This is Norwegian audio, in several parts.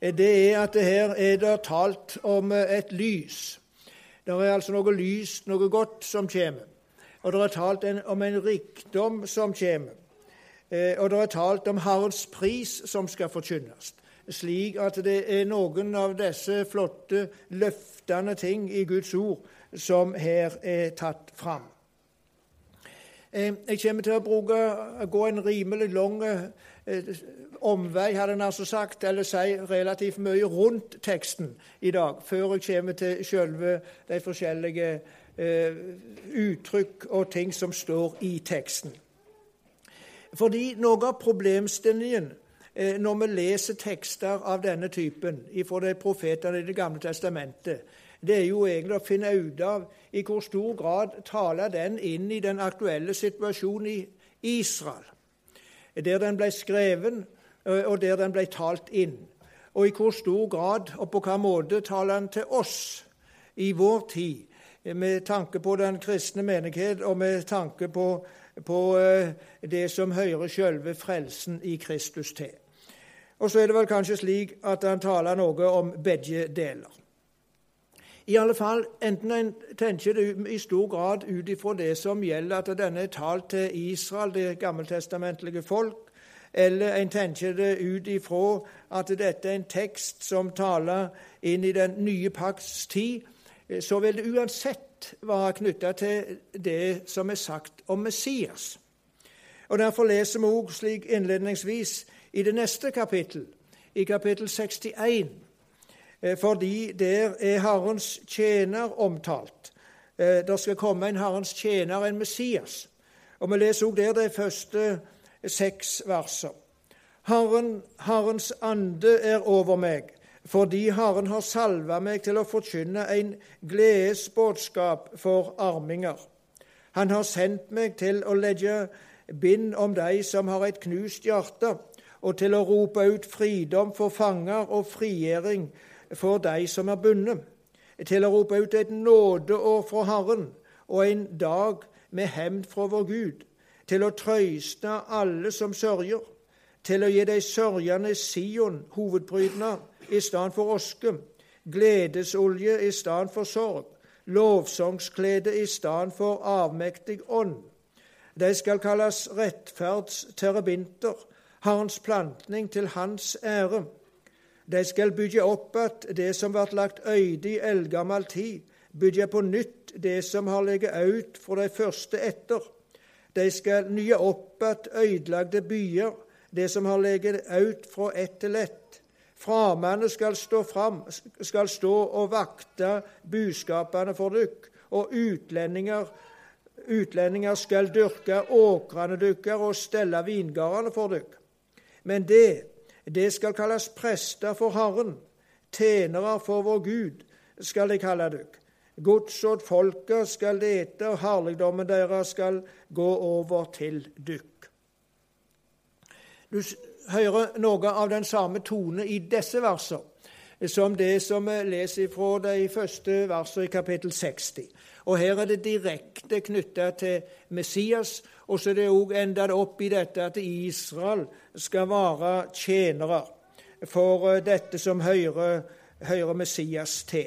det er at det her er det talt om et lys. Det er altså noe lys, noe godt, som kommer. Og det er talt om en rikdom som kommer. Eh, og det er talt om Herrens pris som skal forkynnes. Slik at det er noen av disse flotte, løftende ting i Guds ord som her er tatt fram. Eh, jeg kommer til å bruke, gå en rimelig lang eh, omvei, hadde en altså sagt, eller si relativt mye rundt teksten i dag, før jeg kommer til selve de forskjellige eh, uttrykk og ting som står i teksten. Fordi noe av problemstillingen eh, når vi leser tekster av denne typen fra de profetene i Det gamle testamentet, det er jo egentlig å finne ut av i hvor stor grad taler den inn i den aktuelle situasjonen i Israel, der den ble skreven, og der den ble talt inn. Og i hvor stor grad og på hva måte taler den til oss i vår tid, med tanke på den kristne menighet og med tanke på, på det som hører selve frelsen i Kristus til. Og så er det vel kanskje slik at han taler noe om begge deler. I alle fall, enten en tenker det i stor grad ut ifra det som gjelder at denne er talt til Israel, det gammeltestamentlige folk, eller en tenker det ut ifra at dette er en tekst som taler inn i den nye pakts tid, så vil det uansett være knytta til det som er sagt om Messias. Og Derfor leser vi også slik innledningsvis i det neste kapittel, i kapittel 61, fordi der er Herrens tjener omtalt. Det skal komme en Herrens tjener, en Messias. Og Vi leser også der de første seks verser. Herren, Herrens ande er over meg, fordi Herren har salva meg til å forkynne en gledesbudskap for arminger. Han har sendt meg til å legge bind om de som har et knust hjerte, og til å rope ut fridom for fanger og frigjøring for de som er bundet, til å rope ut et nådeår fra Herren og en dag med hevn fra vår Gud, til å trøyste alle som sørger, til å gi de sørgende Sion hovedprydnad i stedet for oske, gledesolje i stedet for sorg, lovsangsklede i stedet for avmektig ånd. De skal kalles rettferdsterebinter, Herrens plantning til Hans ære. De skal bygge opp att det som ble lagt øyde i eldgammel tid, bygge på nytt det som har ligget ut fra de første etter de skal nye opp att ødelagte byer, det som har ligget ut fra ett til ett. Framene skal stå fram, skal stå og vakte buskapene for dykk, og utlendinger, utlendinger skal dyrke åkrene dykkar og stelle vingårdene for dykk. Men det, det skal kalles prester for Herren, tjenere for vår Gud, skal de kalle dykk. Gods åt folket skal ete, og herligdommen deres skal gå over til dykk. Du hører noe av den samme tone i disse versene som det som vi leser fra de første versene i kapittel 60. Og Her er det direkte knytta til Messias, og så er det òg enda opp i dette at Israel skal være tjenere for dette som hører Messias til.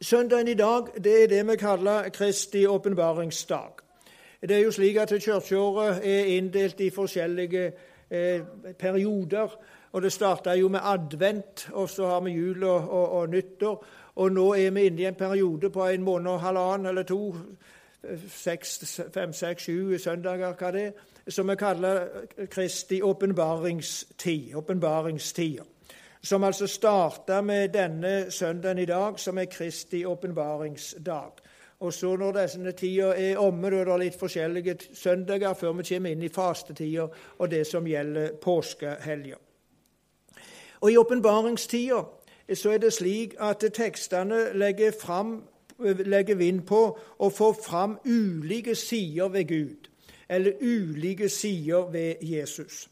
Søndagen i dag det er det vi kaller Kristi åpenbaringsdag. Det er jo slik at kirkeåret er inndelt i forskjellige eh, perioder. Og Det starta jo med advent, og så har vi jul og, og, og, nyttår. Og nå er vi inne i en periode på en måned og halvannen eller to, seks, fem, seks, sju søndager, hva det er, som vi kaller Kristi åpenbaringstid. åpenbaringstida som altså starta med denne søndagen i dag, som er Kristi åpenbaringsdag. Og så når denne tida er omme, da er det litt forskjellige søndager før vi kommer inn i fastetida og det som gjelder påskehelga. Og I åpenbaringstida så er det slik at tekstene legger, fram, legger vind på å få fram ulike sider ved Gud, eller ulike sider ved Jesus.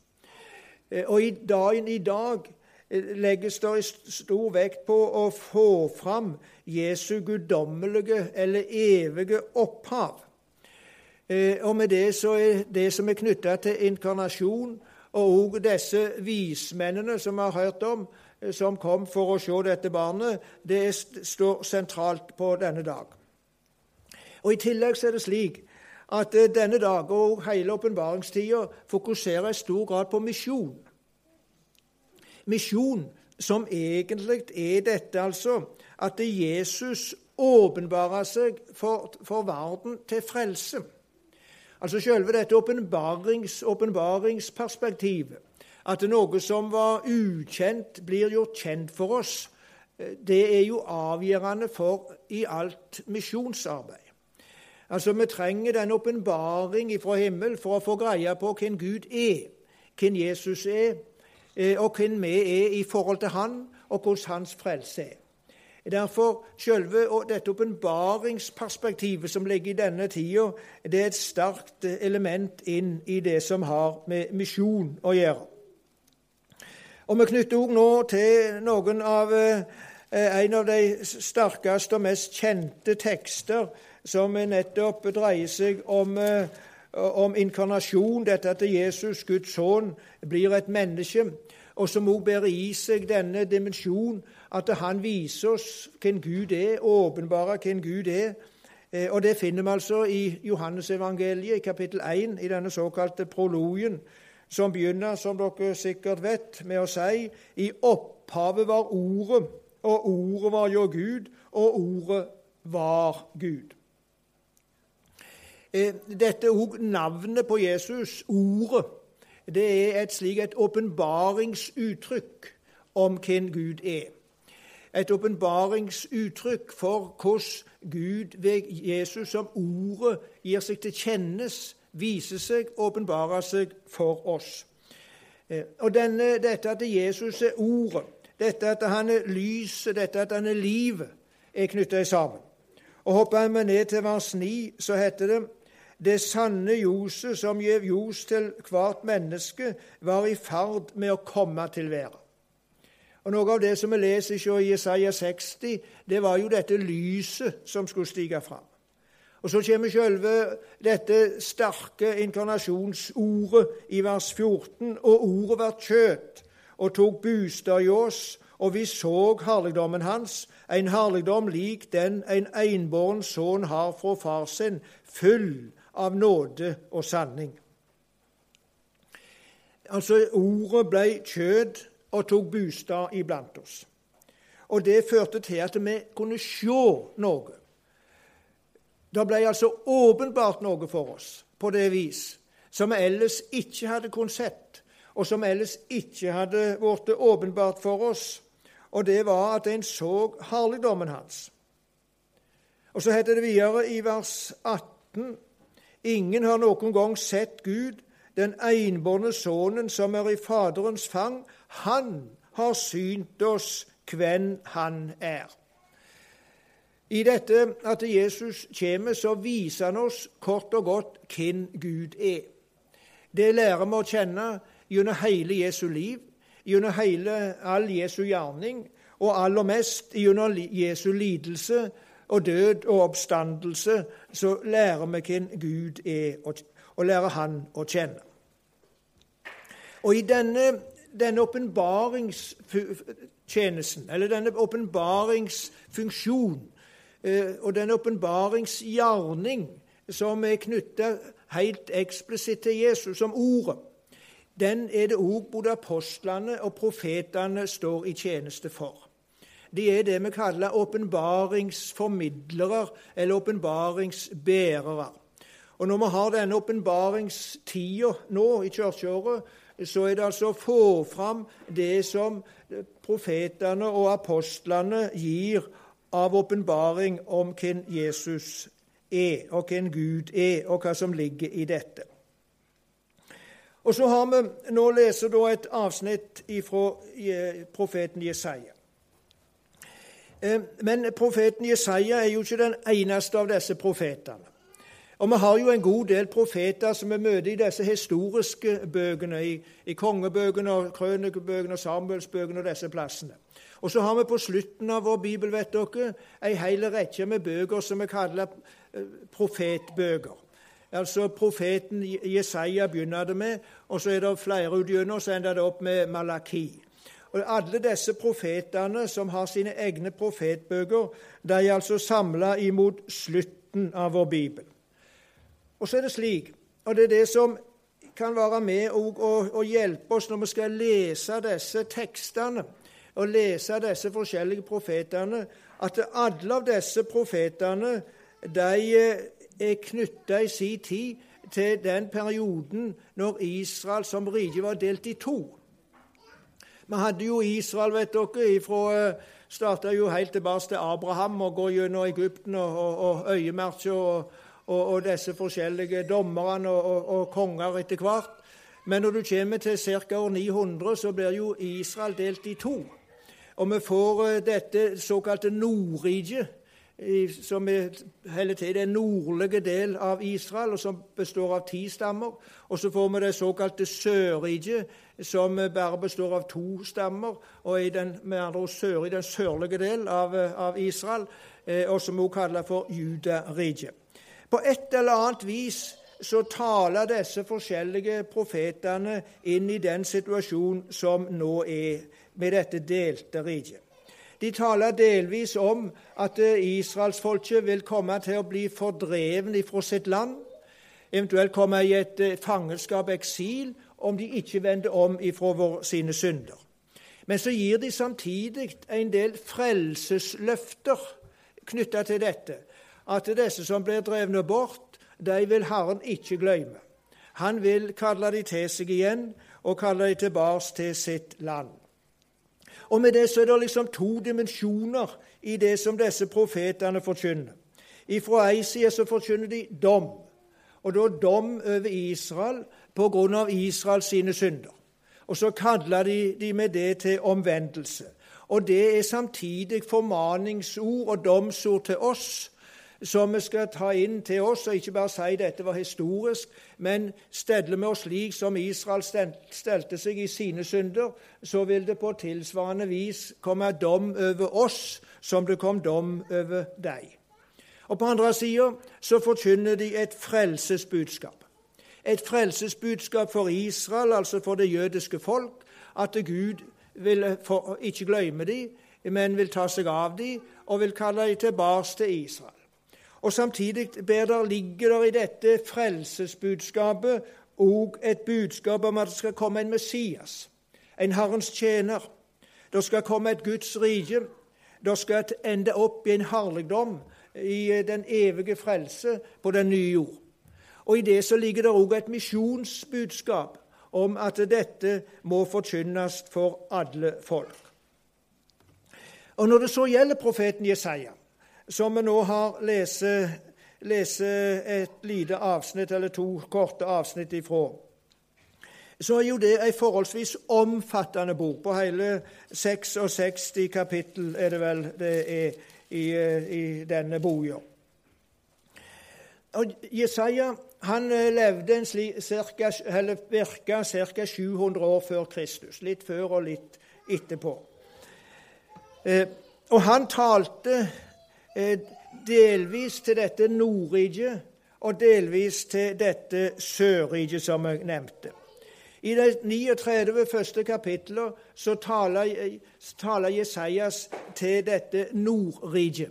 Og i dagen i dag legges det stor vekt på å få fram Jesu guddommelige eller evige opphav. Eh, og med det så er det som er knytta til inkarnasjon og òg disse vismennene som vi har hørt om, som kom for å se dette barnet, det står sentralt på denne dag. Og I tillegg er det slik at denne dag og hele åpenbaringstida fokuserer i stor grad på misjon. Misjon som egentlig er dette, altså, at Jesus åpenbarer seg for, for verden til frelse. Altså selve dette åpenbarings, åpenbaringsperspektivet. At noe som var ukjent, blir gjort kjent for oss. Det er jo avgjørende for i alt misjonsarbeid. Altså, Vi trenger den åpenbaring fra himmel for å få greie på hvem Gud er, hvem Jesus er, eh, og hvem vi er i forhold til Han, og hvordan Hans frelse er. Derfor selve dette åpenbaringsperspektivet som ligger i denne tida, det er et sterkt element inn i det som har med misjon å gjøre. Og Vi knytter òg nå til noen av, eh, en av de sterkeste og mest kjente tekster som nettopp dreier seg om, eh, om inkarnasjon, dette at Jesus, Guds sønn, blir et menneske, og som òg bærer i seg denne dimensjonen at han viser oss hvem Gud er, åpenbarer hvem Gud er. Eh, og Det finner vi altså i Johannesevangeliet, i kapittel 1, i denne såkalte prologen, som begynner, som dere sikkert vet, med å si i opphavet var Ordet, og Ordet var jo Gud, og Ordet var Gud. Dette er òg navnet på Jesus, Ordet, det er et slik et åpenbaringsuttrykk om hvem Gud er et åpenbaringsuttrykk for hvordan Gud ved Jesus som ordet gir seg til kjennes, viser seg, åpenbarer seg for oss. Eh, og denne, Dette at Jesus er ordet, dette at han er lyset, dette at han er livet, er knytta sammen. Og Hopper vi ned til vers 9, så heter det det sanne ljoset som gjev ljos til hvert menneske, var i ferd med å komme til verden. Og Noe av det som vi leser i Jesaja 60, det var jo dette lyset som skulle stige fram. Og Så kommer selve dette sterke inkarnasjonsordet i vers 14. Og ordet ble kjøtt og tok bostad i oss, og vi så herligdommen hans, en herligdom lik den en enbåren sønn har fra far sin, full av nåde og sanning. Altså, ordet ble kjød og tok bostad iblant oss. Og Det førte til at vi kunne se noe. Det ble altså åpenbart noe for oss på det vis som vi ellers ikke hadde kunnet sett, og som ellers ikke hadde blitt åpenbart for oss. Og det var at en så herligdommen hans. Og Så heter det videre i vers 18.: Ingen har noen gang sett Gud, den enbårne sønnen som er i Faderens fang, han har synt oss hvem han er. I dette at Jesus kommer, så viser han oss kort og godt hvem Gud er. Det lærer vi å kjenne gjennom hele Jesu liv, gjennom hele, all Jesu gjerning, og aller mest gjennom Jesu lidelse og død og oppstandelse, så lærer vi hvem Gud er, og lærer Han å kjenne. Og i denne åpenbaringstjenesten, eller denne åpenbaringsfunksjon eh, og denne åpenbaringsgjerning som er knytta helt eksplisitt til Jesus som ordet, den er det òg både apostlene og profetene står i tjeneste for. De er det vi kaller åpenbaringsformidlere eller åpenbaringsbærere. Og når vi har denne åpenbaringstida nå i kirkeåret, så er det altså å få fram det som profetene og apostlene gir av åpenbaring om hvem Jesus er, og hvem Gud er, og hva som ligger i dette. Og så har vi Nå leser da et avsnitt fra profeten Jesaja. Eh, men profeten Jesaja er jo ikke den eneste av disse profetene. Og Vi har jo en god del profeter som vi møter i disse historiske bøkene, i, i kongebøkene, og krønikebøkene og Samuelsbøkene og disse plassene. Og så har vi på slutten av vår bibel vet dere, ei hel rekke med bøker som vi kaller eh, profetbøker. Altså Profeten Jesaja begynner det med, og så er det flere utgjennom, så ender det opp med Malaki. Og Alle disse profetene som har sine egne profetbøker, de er altså samla imot slutten av vår bibel. Og så er det slik, og det er det som kan være med og, og, og hjelpe oss når vi skal lese disse tekstene og lese disse forskjellige profetene, at alle av disse profetene de er knytta i sin tid til den perioden når Israel som rike var delt i to. Vi hadde jo Israel, vet dere, ifra starta jo helt tilbake til Abraham og går gjennom Egypten og, og, og og, og, disse forskjellige dommerne og, konger etter hvert. Men når du kommer til ca. år 900, så blir jo Israel delt i to. Og vi får eh, dette såkalte Nordriket, som er hele tiden den nordlige del av Israel, og som består av ti stammer. Og så får vi det såkalte Sørriket, som bare består av to stammer, og i den, med andre ord sør, i den sørlige del av, av Israel, eh, og som også kaller for Judariket. På et eller annet vis så taler disse forskjellige profetene inn i den situasjonen som nå er med dette delte riket. De taler delvis om at israelsfolket vil komme til å bli fordreven fra sitt land, eventuelt komme i et eh, fangenskap, eksil, om de ikke vender om ifra sine synder. Men så gir de samtidig en del frelsesløfter knytta til dette. At disse som blir drevne bort, de vil Herren ikke glemme. Han vil kalle de til seg igjen og kalle de tilbake til sitt land. Og med det så er det liksom to dimensjoner i det som disse profetene forkynner. Fra ei side så forkynner de dom, og da dom over Israel på grunn av Israels sine synder. Og så kaller de, de med det til omvendelse. Og det er samtidig formaningsord og domsord til oss som vi skal ta inn til oss, og ikke bare si dette var historisk, men steller vi oss slik som Israel stelte seg i sine synder, så vil det på tilsvarende vis komme dom over oss som det kom dom over deg. Og På andre sida så forkynner de et frelsesbudskap. Et frelsesbudskap for Israel, altså for det jødiske folk, at Gud vil for, ikke glemme dem, men vil ta seg av dem og vil kalle dem tilbake til Israel. Og Samtidig der ligger der i dette frelsesbudskapet òg et budskap om at det skal komme en Messias, en Herrens tjener. Det skal komme et Guds rike. Det skal ende opp i en herligdom, i den evige frelse på den nye jord. Og I det så ligger det òg et misjonsbudskap om at dette må forkynnes for alle folk. Og Når det så gjelder profeten Jesaja, som vi nå har lese, lese et lite avsnitt, eller to korte avsnitt ifra, så er jo det ei forholdsvis omfattende bok. På hele 66 kapittel er det vel det er i, i denne boka. Jesaja han eh, levde en sli, cirka, eller virka ca. 700 år før Kristus. Litt før og litt etterpå. Eh, og han talte Eh, delvis til dette Nordriket og delvis til dette Sørriket, som jeg nevnte. I de 39 første kapitler så taler, taler Jesajas til dette Nordriket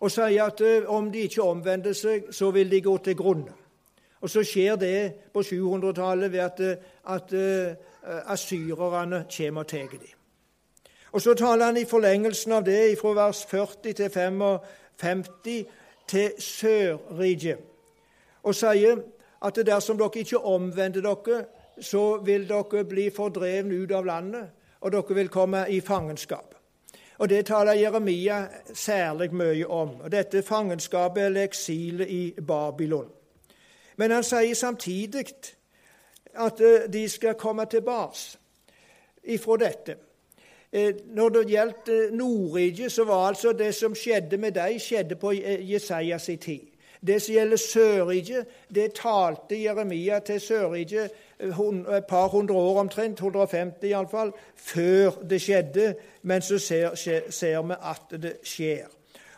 og sier at eh, om de ikke omvender seg, så vil de gå til grunne. Og Så skjer det på 700-tallet ved at, eh, at asyrerne kommer og tar dem. Og så taler han i forlengelsen av det fra vers 40 til 55 til Sørriket og sier at dersom dere ikke omvender dere, så vil dere bli fordreven ut av landet, og dere vil komme i fangenskap. Og Det taler Jeremia særlig mye om. og Dette fangenskapet eller eksilet i Babylon. Men han sier samtidig at de skal komme tilbake ifra dette. Eh, når det gjaldt eh, Nordriket, så var altså det som skjedde med dem, skjedde på eh, Jesajas tid. Det som gjelder Sørriket, det talte Jeremia til Sørriket et par hundre år omtrent, 150 iallfall, før det skjedde. Men så ser, ser vi at det skjer.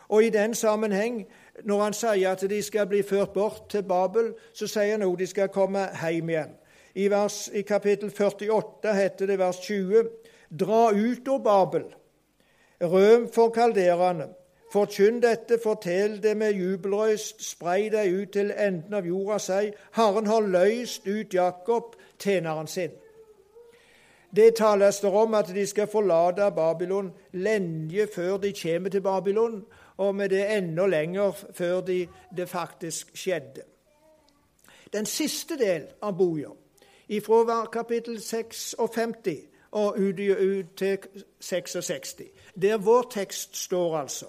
Og I den sammenheng når han sier at de skal bli ført bort til Babel, så sier han òg de skal komme hjem igjen. I, vers, I kapittel 48 heter det vers 20.: Dra ut av Babel, røm for kalderene. Forkynn dette, fortell det med jubelrøyst, sprei deg ut til enden av jorda, si, Herren har løyst ut Jakob, tjeneren sin. Det tales det om at de skal forlate Babylon lenge før de kommer til Babylon, og med det enda lenger før de, det faktisk skjedde. Den siste del av boka, ifra kapittel 56 og ut, ut til 66, der vår tekst står, altså,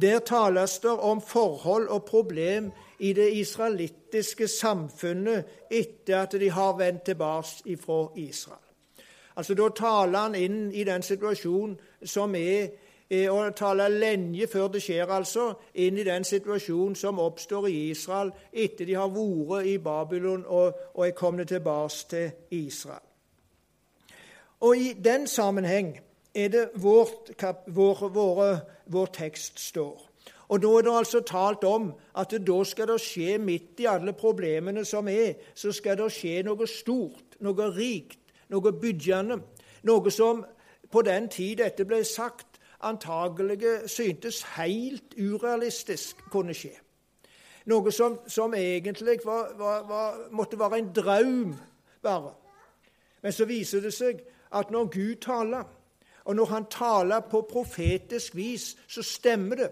der tales det om forhold og problem i det israelittiske samfunnet etter at de har vendt tilbake fra Israel. Altså, Da taler han inn i den situasjonen som er og taler lenge før det skjer, altså, inn i den situasjonen som oppstår i Israel etter de har vært i Babylon og, og er kommet tilbake til Israel. Og I den sammenheng er det vårt, vår, våre, vår tekst står. Og Da er det altså talt om at da skal det skje, midt i alle problemene som er, så skal det skje noe stort, noe rikt, noe byggende. Noe som på den tid dette ble sagt, antagelig syntes helt urealistisk kunne skje. Noe som, som egentlig var, var, var, måtte være en drøm, bare. Men så viser det seg at når Gud taler, og når han taler på profetisk vis, så stemmer det.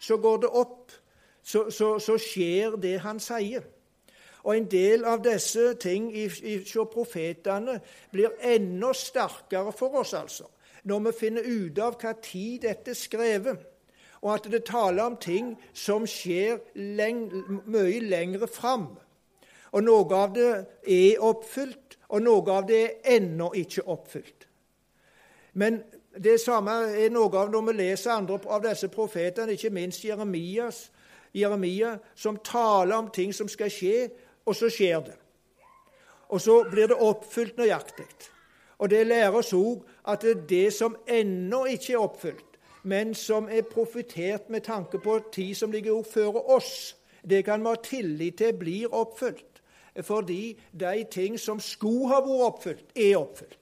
Så går det opp. Så, så, så skjer det han sier. Og en del av disse ting i, profetene blir enda sterkere for oss, altså, når vi finner ut av hva tid dette er skrevet, og at det taler om ting som skjer leng, mye lengre fram. Og noe av det er oppfylt, og noe av det er ennå ikke oppfylt. Men det samme er noe av når vi leser andre av disse profetene, ikke minst Jeremias, Jeremia, som taler om ting som skal skje, og så skjer det. Og så blir det oppfylt nøyaktig. Og det lærer oss òg at det det som ennå ikke er oppfylt, men som er profetert med tanke på tid som ligger før oss, det kan vi ha tillit til blir oppfylt. Fordi de ting som skulle ha vært oppfylt, er oppfylt.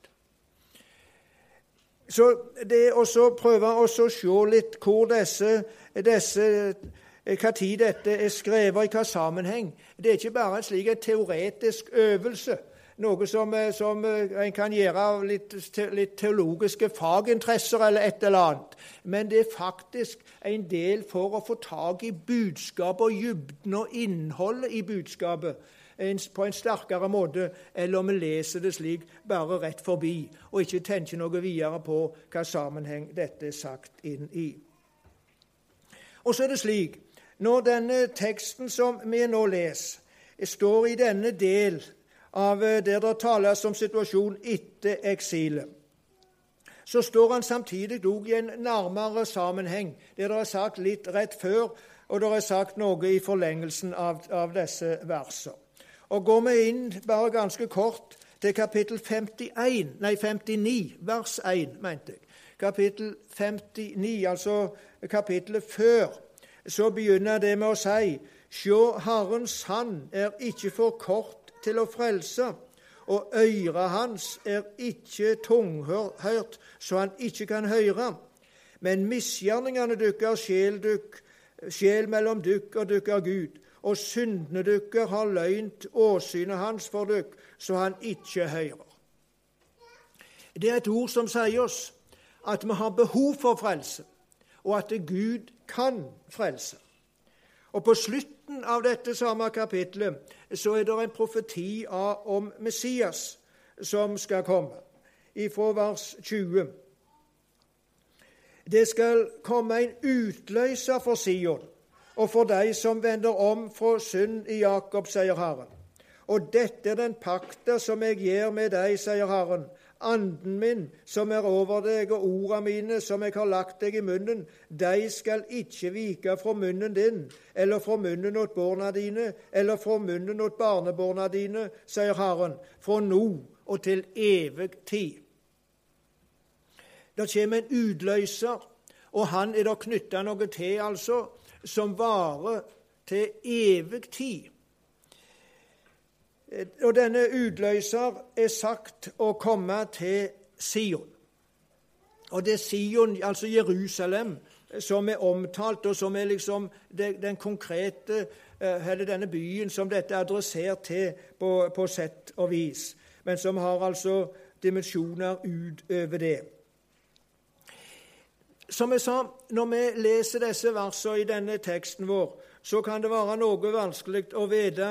Så det å prøve å se litt hvor disse, disse hva tid dette er skrevet, i hva sammenheng. Det er ikke bare en slik teoretisk øvelse, noe som, eh, som eh, en kan gjøre av litt, litt, teologiske faginteresser eller et eller annet. Men det er faktisk en del for å få tak i budskapet og dybden og innholdet i budskapet på en sterkere måte eller om vi leser det slik bare rett forbi og ikke tenker noe videre på hva sammenheng dette er sagt inn i. Og så er det slik når denne teksten som vi nå leser, står i denne del av det der det tales om situasjonen etter eksilet, så står han samtidig òg i en nærmere sammenheng, der det er sagt litt rett før, og det er sagt noe i forlengelsen av, av disse versene. Og Går vi inn bare ganske kort til kapittel 51, nei 59, vers 1, mente jeg. Kapittel 59, altså kapittelet før så begynner det med å si Sjå, Herrens hand er ikke for kort til å frelse, og øyra hans er ikke tunghørt, så han ikke kan høre. Men misgjerningene dykkar sjel, dykk, sjel mellom dykk og dykkar Gud, og syndene dykkar har løynt åsynet hans for dere, så han ikke hører. Det er et ord som sier oss at vi har behov for frelse, og at Gud kan frelse. Og På slutten av dette samme kapitlet så er det en profeti om Messias som skal komme, ifra vers 20. Det skal komme en utløser for Sion og for de som vender om fra synd i Jakob, sier Herren. Og dette er den pakta som jeg gjør med deg, sier Herren. Anden min som er over deg, og orda mine som jeg har lagt deg i munnen, de skal ikke vike fra munnen din, eller fra munnen åt barna dine, eller fra munnen åt barnebarna dine, sier Herren, fra nå og til evig tid. Det kommer en utløser, og han er det knytta noe til, altså, som varer til evig tid. Og denne utløser er sagt å komme til Sion. Og det er Sion, altså Jerusalem, som er omtalt, og som er liksom den konkrete eh, eller denne byen som dette er adressert til på, på sett og vis, men som har altså dimensjoner utover det. Som jeg sa, når vi leser disse versene i denne teksten vår, så kan det være noe vanskelig å vite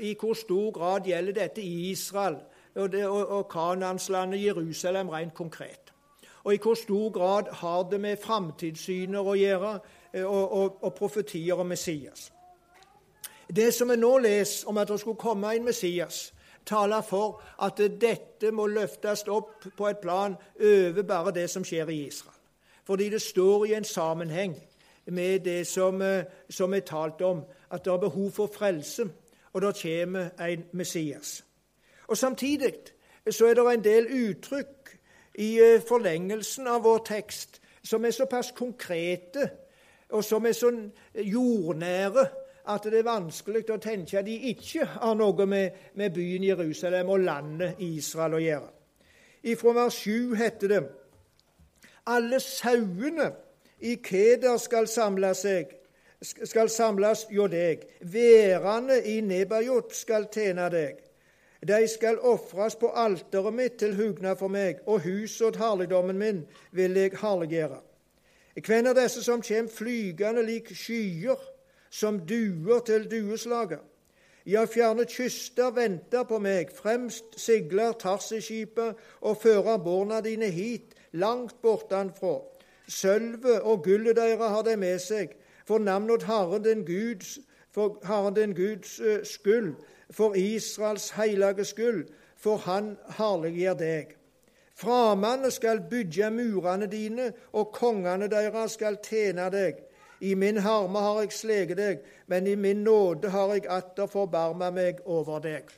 i hvor stor grad gjelder dette i Israel og, det, og, og Kanaanslandet Jerusalem rent konkret. Og i hvor stor grad har det med framtidssyner å gjøre eh, og, og profetier om Messias. Det som vi nå leser om at det skulle komme en Messias, taler for at dette må løftes opp på et plan over bare det som skjer i Israel. Fordi det står i en sammenheng med det som, eh, som er talt om, at det er behov for frelse, og det kommer en Messias. Og Samtidig så er det en del uttrykk i eh, forlengelsen av vår tekst som er såpass konkrete og som er så jordnære at det er vanskelig å tenke at de ikke har noe med, med byen Jerusalem og landet Israel å gjøre. Fra vers 7 heter det alle sauene i Keder skal samle seg, skal samles hjå deg. Værene i Nebajot skal tjene deg. De skal ofres på alteret mitt til hugna for meg, og huset og herligdommen min vil jeg herliggjøre. Hvem er disse som kjem flygende lik skyer, som duer til dueslaget? Ja, fjerne kyster venter på meg, fremst sigler Tarsiskipet og fører borna dine hit, langt bortanfra. Sølvet og gullet deres har de med seg, for navnet Herren din Guds, for Herren den Guds uh, skyld, for Israels hellige skyld, for Han herliggjør deg. Framande skal bygge murene dine, og kongene deres skal tjene deg. I min harme har jeg sleget deg, men i min nåde har jeg atter forbarma meg over deg.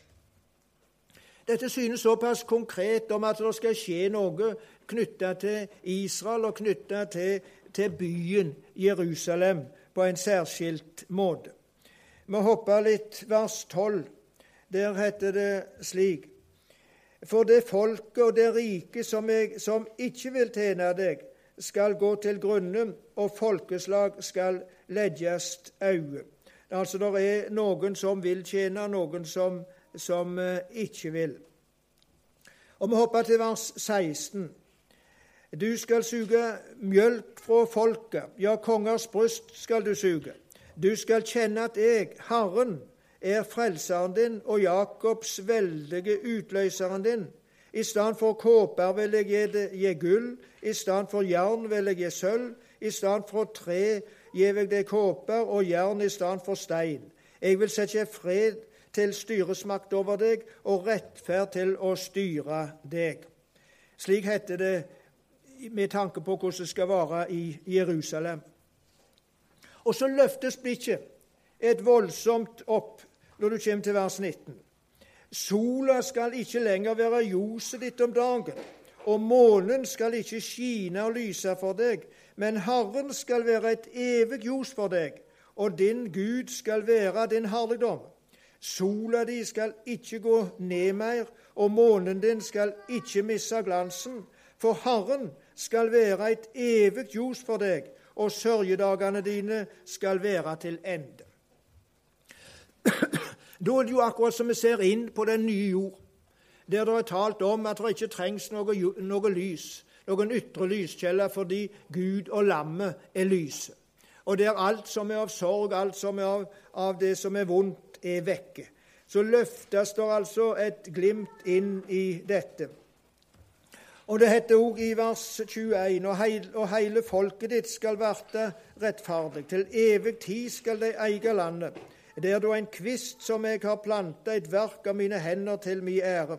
Dette synes såpass konkret om at det skal skje noe knytta til Israel og knytta til, til, byen Jerusalem på en særskilt måte. Vi hopper litt vers 12. Der heter det slik For det folket og det riket som, som ikke vil tjene deg, skal gå til grunne, og folkeslag skal legges øye. Altså, det er noen som vil tjene, noen som, som eh, ikke vil. Og Vi hopper til vers 16. Du skal suge mjølk fra folket, ja, kongers bryst skal du suge. Du skal kjenne at jeg, Herren, er frelseren din og Jakobs veldige utløseren din. I stedet for kåper vil jeg gi, det, gi gull, i stedet for jern vil jeg gi sølv, i stedet for tre gir jeg deg kåper og jern i stedet for stein. Jeg vil sette fred til styresmakt over deg og rettferd til å styre deg. Slik heter det med tanke på hvordan det skal være i Jerusalem. Og så løftes blikket et voldsomt opp når du kommer til vers 19. Sola skal ikke lenger være ljoset ditt om dagen, og månen skal ikke skine og lyse for deg, men Herren skal være et evig ljos for deg, og din Gud skal være din herligdom. Sola di skal ikke gå ned mer, og månen din skal ikke miste glansen, for Herren skal være et evig ljos for deg, og sørgedagene dine skal være til ende. Da er det jo akkurat som vi ser inn på den nye jord, der det er talt om at det ikke trengs noe, noe lys, noen ytre lyskjeller, fordi Gud og lammet er lyset. Og der alt som er av sorg, alt som er av, av det som er vondt, er vekke. Så løftes det altså et glimt inn i dette. Og det heter òg i vers 21.: og heil, og heile folket ditt skal verte rettferdig. Til evig tid skal de eie landet. Det er da en kvist som jeg har planta, et verk av mine hender til mi ære.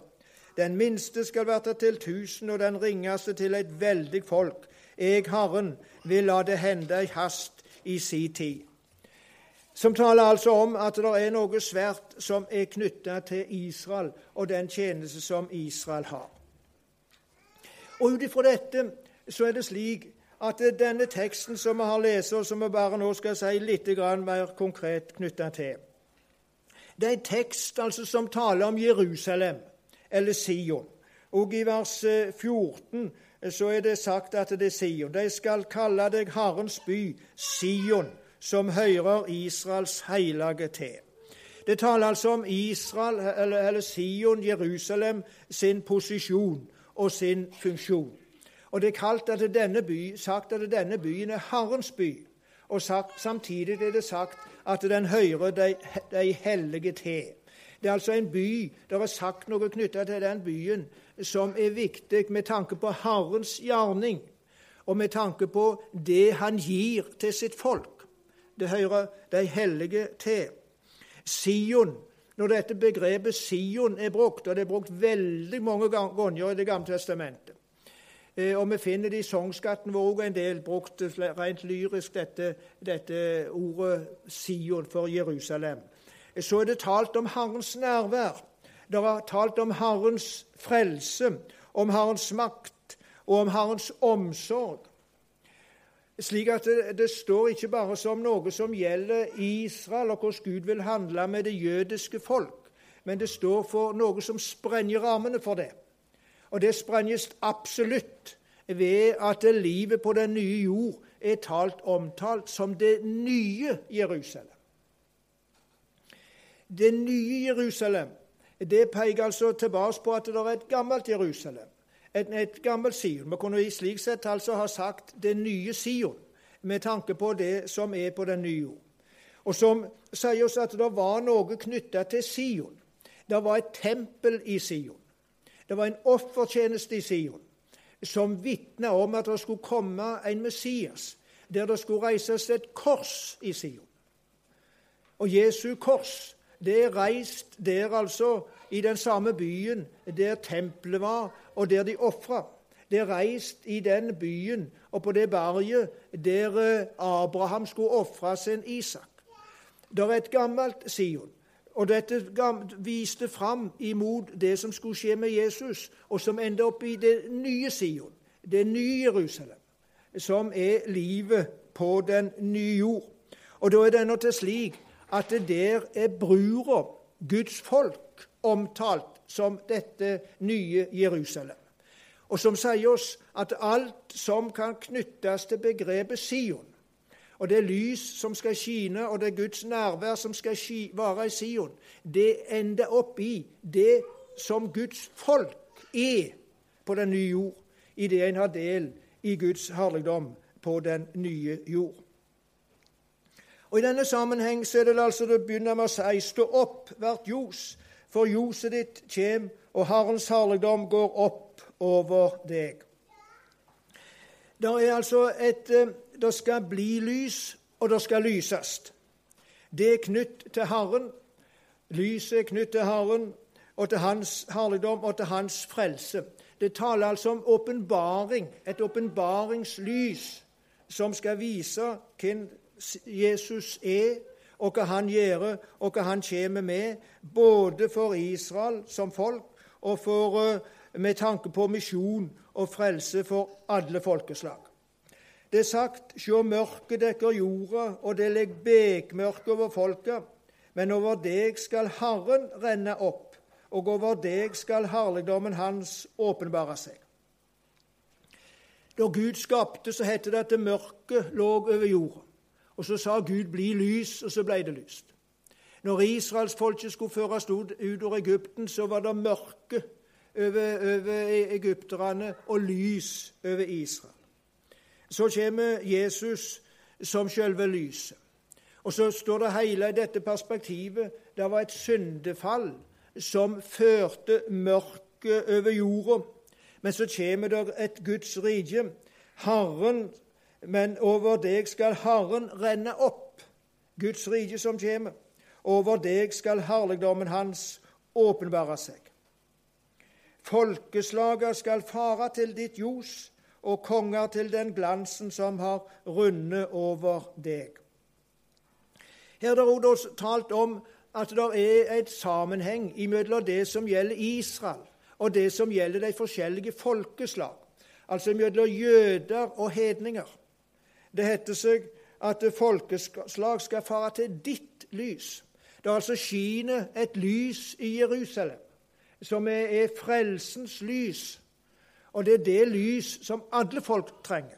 Den minste skal verte til tusen, og den ringeste til et veldig folk. Jeg, Herren, vil la det hende i hast i si tid. Som taler altså om at det er noe svært som er knytta til Israel og den tjeneste som Israel har. Og Ut ifra dette så er det slik at denne teksten som vi har lest, og som vi bare nå skal si litt mer konkret knytta til Det er en tekst altså som taler om Jerusalem, eller Sion. Og i vers 14 eh, så er det sagt at det er Sion. De skal kalle deg Herrens by, Sion, som hører Israels hellige til. Det taler altså om Israel, eller, eller Sion, Jerusalem, sin posisjon og sin funksjon. Og Det er kalt at denne by, sagt at denne byen er Herrens by. Og sagt, samtidig er det sagt at den hører de, de hellige til. Det er altså en by Det er sagt noe knyttet til den byen som er viktig med tanke på Herrens gjerning, og med tanke på det han gir til sitt folk. Det hører de hellige til. Sion, når dette begrepet Sion er brukt, og det er brukt veldig mange ganger i Det gamle testamentet eh, og Vi finner det i sangskatten vår òg en del brukt rent lyrisk, dette, dette ordet Sion for Jerusalem. Så er det talt om Herrens nærvær. Det er talt om Herrens frelse, om Herrens makt og om Herrens omsorg. Slik at det, det, står ikke bare som noe som gjelder Israel, og hvordan Gud vil handle med det jødiske folk, men det står for noe som sprenger rammene for det. Og det sprenges absolutt ved at livet på den nye jord er talt omtalt som det nye Jerusalem. Det nye Jerusalem det peker altså tilbake på at det er et gammelt Jerusalem et, et gammelt Sion. Vi kunne i slik sett altså ha sagt det nye Sion, med tanke på det som er på den nye jord. Og som sier oss at det var noe knytta til Sion. Det var et tempel i Sion. Det var en offertjeneste i Sion som vitna om at det skulle komme en Messias, der det skulle reises et kors i Sion. Og Jesu kors det er reist der altså i den samme byen der tempelet var, og der de ofra. Det er reist i den byen og på det berget der eh, Abraham skulle ofre sin Isak. Det er et gammelt Sion. Og dette viste fram imot det som skulle skje med Jesus, og som ender opp i det nye Sion, det nye Jerusalem, som er livet på den nye jord. Og da er det ennå til slik at det der er brura, Guds folk, omtalt som dette nye Jerusalem. Og som sier oss at alt som kan knyttes til begrepet Sion, og det lys som skal skine, og det Guds nærvær som skal være i Sion, det ender opp i det som Guds folk er på den nye jord, i det en har del i Guds herligdom på den nye jord. Og I denne sammenheng så er det altså det begynner med å si stå opp hvert ljos, for ljoset ditt kjem, og Herrens herligdom går opp over deg. Det er altså et eh, Det skal bli lys, og det skal lyses. Det er knytt til Herren. Lyset er knytt til Herren og til Hans herligdom og til Hans frelse. Det taler altså om åpenbaring, et åpenbaringslys som skal vise hvem Jesus er, og hva han gjør, og hva han kommer med, både for Israel som folk og for, eh, med tanke på misjon og frelse for alle folkeslag. Det er sagt sjå mørket dekker jorda, og det legger bekmørke over folket. Men over deg skal Herren renne opp, og over deg skal herligdommen hans åpenbare seg. Da Gud skapte, så het det at det mørket lå over jorda. Og så sa Gud 'bli lys', og så ble det lyst. Når israelsfolket skulle føres ut av Egypten, så var det mørke over, over egypterne og lys over Israel. Så kommer Jesus som selve lyset. Og så står det hele i dette perspektivet det var et syndefall som førte mørket over jorda. Men så kommer det et Guds rike. Herren men over deg skal Herren renne opp, Guds rike som kommer. Over deg skal herligdommen hans åpenbare seg. Folkeslaga skal fare til ditt ljos, og konger til den glansen som har rundet over deg. Her er det også talt om at det er et sammenheng mellom det som gjelder Israel, og det som gjelder de forskjellige folkeslag. altså mellom jøder og hedninger. Det heter seg at folkeslag skal fare til ditt lys. Det er altså skinner et lys i Jerusalem, som er, frelsens lys. Og det er det lys som alle folk trenger.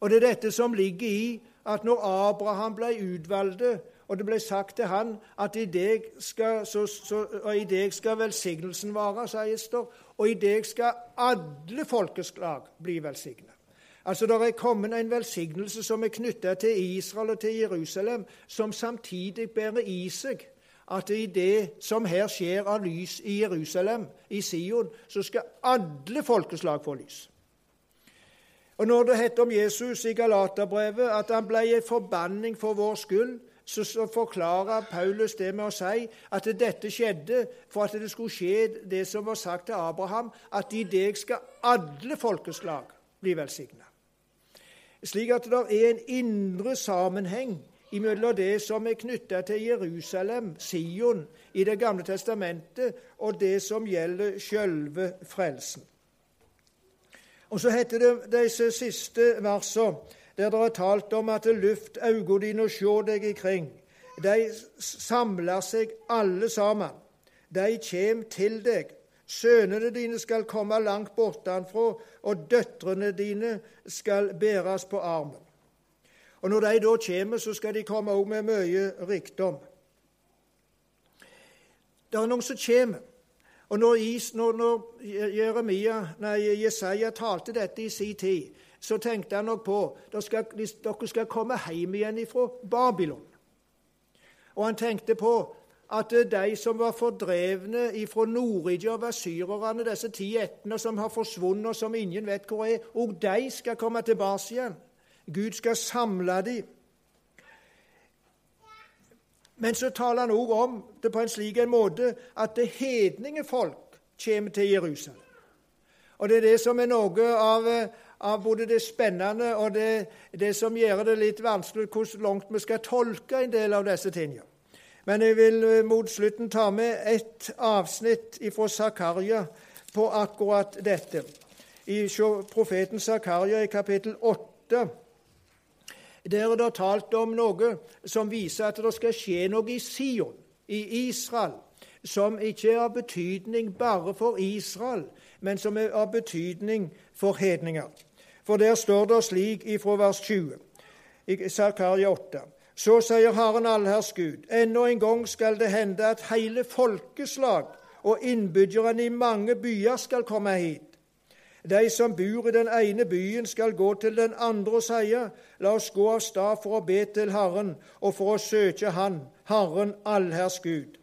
Og det er dette som ligger i at når Abraham ble utvalgt, og det ble sagt til han at i deg skal, så, så, i deg skal velsignelsen vare, sier Ester, og i deg skal alle folkeslag bli velsignet. Altså, Det er kommet en velsignelse som er knyttet til Israel og til Jerusalem, som samtidig bærer i seg at i det som her skjer av lys i Jerusalem, i Sion, så skal alle folkeslag få lys. Og Når det heter om Jesus i Galaterbrevet at han ble en forbanning for vår skyld, så forklarer Paulus det med å si at dette skjedde for at det skulle skje det som var sagt til Abraham, at i deg skal alle folkeslag bli velsigna. Slik at det er en indre sammenheng mellom det som er knytta til Jerusalem, Sion, i Det gamle testamentet, og det som gjelder sjølve frelsen. Og så heter det disse siste versene, der det er talt om at luft auga dine og sjå deg ikring. De samler seg alle sammen. De kjem til deg. Sønnene dine skal komme langt bortenfra, og døtrene dine skal bæres på armen. Og Når de da kommer, så skal de komme òg med mye rikdom. Det er noen som kommer. Og når, is, når, når Jeremia, nei, Jesaja talte dette i sin tid, så tenkte han nok på at dere skal komme hjem igjen fra Babylon. Og han tenkte på at de som var fordrevne fra Nord-Idja av asyrerne, disse ti ættene som har forsvunnet, og som ingen vet hvor er, og de skal komme tilbake igjen. Gud skal samle dem. Men så taler han òg om det på en slik en måte at det hedninge folk kommer til Jerusalem. Og Det er det som er noe av, av både det spennende og det, det, som gjør det litt vanskelig hvor langt vi skal tolke en del av disse tingene. Men jeg vil eh, mot slutten ta med et avsnitt fra Zakaria på akkurat dette. I profeten Zakaria i kapittel 8 der er det talt om noe som viser at det skal skje noe i Sion, i Israel, som ikke er av betydning bare for Israel, men som er av betydning for hedninger. For der står det slik ifra vers 20 i Zakaria 8. Så sier Herren allherrs Gud, ennå en gang skal det hende at hele folkeslag og innbyggerne i mange byer skal komme hit. De som bor i den ene byen, skal gå til den andre og sie:" la oss gå av stad for å be til Herren og for å søke Han, Herren allherrs Gud.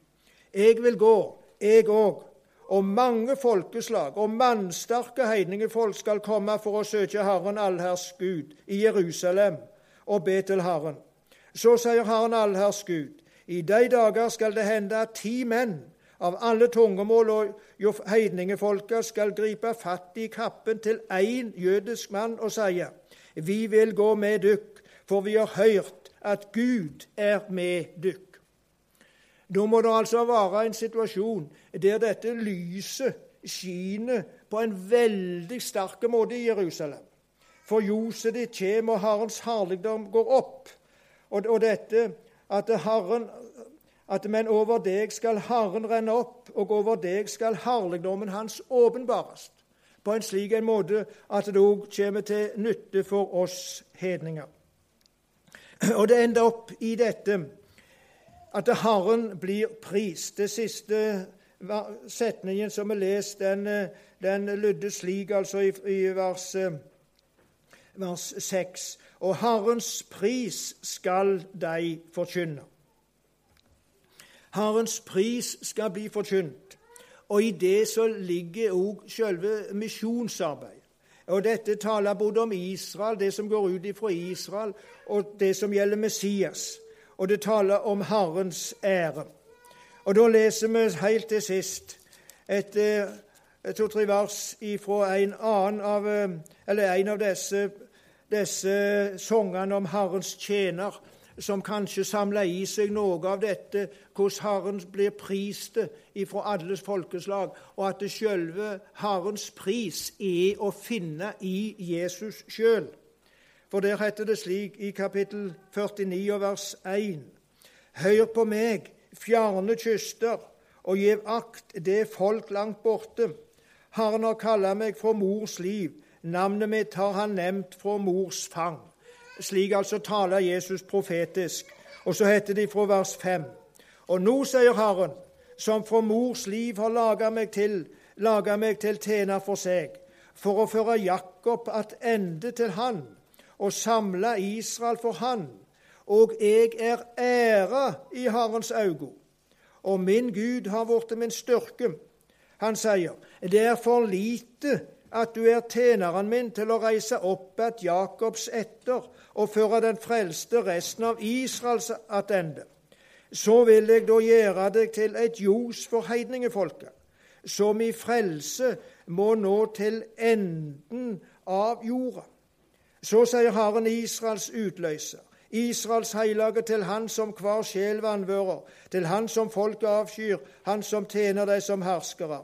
Jeg vil gå, jeg òg, og mange folkeslag og mannsterke heidningefolk skal komme for å søke Herren allherrs Gud i Jerusalem og be til Herren. Så sier Herren allherrs Gud, i de dager skal det hende at ti menn av alle tungemål og heidningefolka skal gripe fatt i kappen til én jødisk mann og sie:" Vi vil gå med dykk, for vi har hørt at Gud er med dykk. Da må det altså være en situasjon der dette lyset skinner på en veldig sterk måte i Jerusalem. For ljoset ditt kjem, og Herrens herligdom går opp. Og, og dette at Herren at men over deg skal Herren renne opp, og over deg skal herligdommen hans åpenbares, på en slik en måte at det òg kommer til nytte for oss hedninger. Og det ender opp i dette at Herren blir prist. Det siste setningen som er lest, den, den lydde slik, altså i, i vers, vers 6. Og Herrens pris skal de forkynne. Herrens pris skal bli forkynt. Og i det så ligger òg selve misjonsarbeidet. Og Dette taler både om Israel, det som går ut ifra Israel, og det som gjelder Messias. Og det taler om Herrens ære. Og Da leser vi helt til sist et eh, to-tre vers fra en eh, en av disse, disse sangene om Herrens tjener, som kanskje samla i seg noe av dette, hvordan Herren blir prist ifra alles folkeslag, og at det selve Herrens pris er å finne i Jesus sjøl. For der heter det slik i kapittel 49 og vers 1.: Hør på meg, fjerne kyster, og gjev akt det folk langt borte. Herren har kalla meg fra mors liv, navnet mitt har han nevnt fra mors fang. Slik altså taler Jesus profetisk. Og så heter det fra vers 5.: Og nå, sier Herren, som fra mors liv har laga meg til, laga meg til tjener for seg, for å føre Jakob ende til Han, og samle Israel for Han. Og jeg er æra i Herrens øyne, og min Gud har blitt min styrke. Han sier, det er for lite at du er tjeneren min til å reise opp at Jakobs etter og føre den frelste resten av Israels attende. Så vil jeg da gjøre deg til et ljos for heidningefolket, som i frelse må nå til enden av jorda. Så sier Herren Israels utløser, Israels hellige til Han som hver sjel vanvører, til Han som folket avskyr, Han som tjener deg som herskere.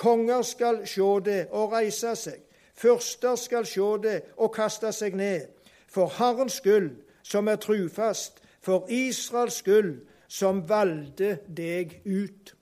Konger skal sjå det og reise seg. Fyrster skal sjå det og kaste seg ned. For Herrens skyld, som er trufast, for Israels skyld, som valgte deg ut.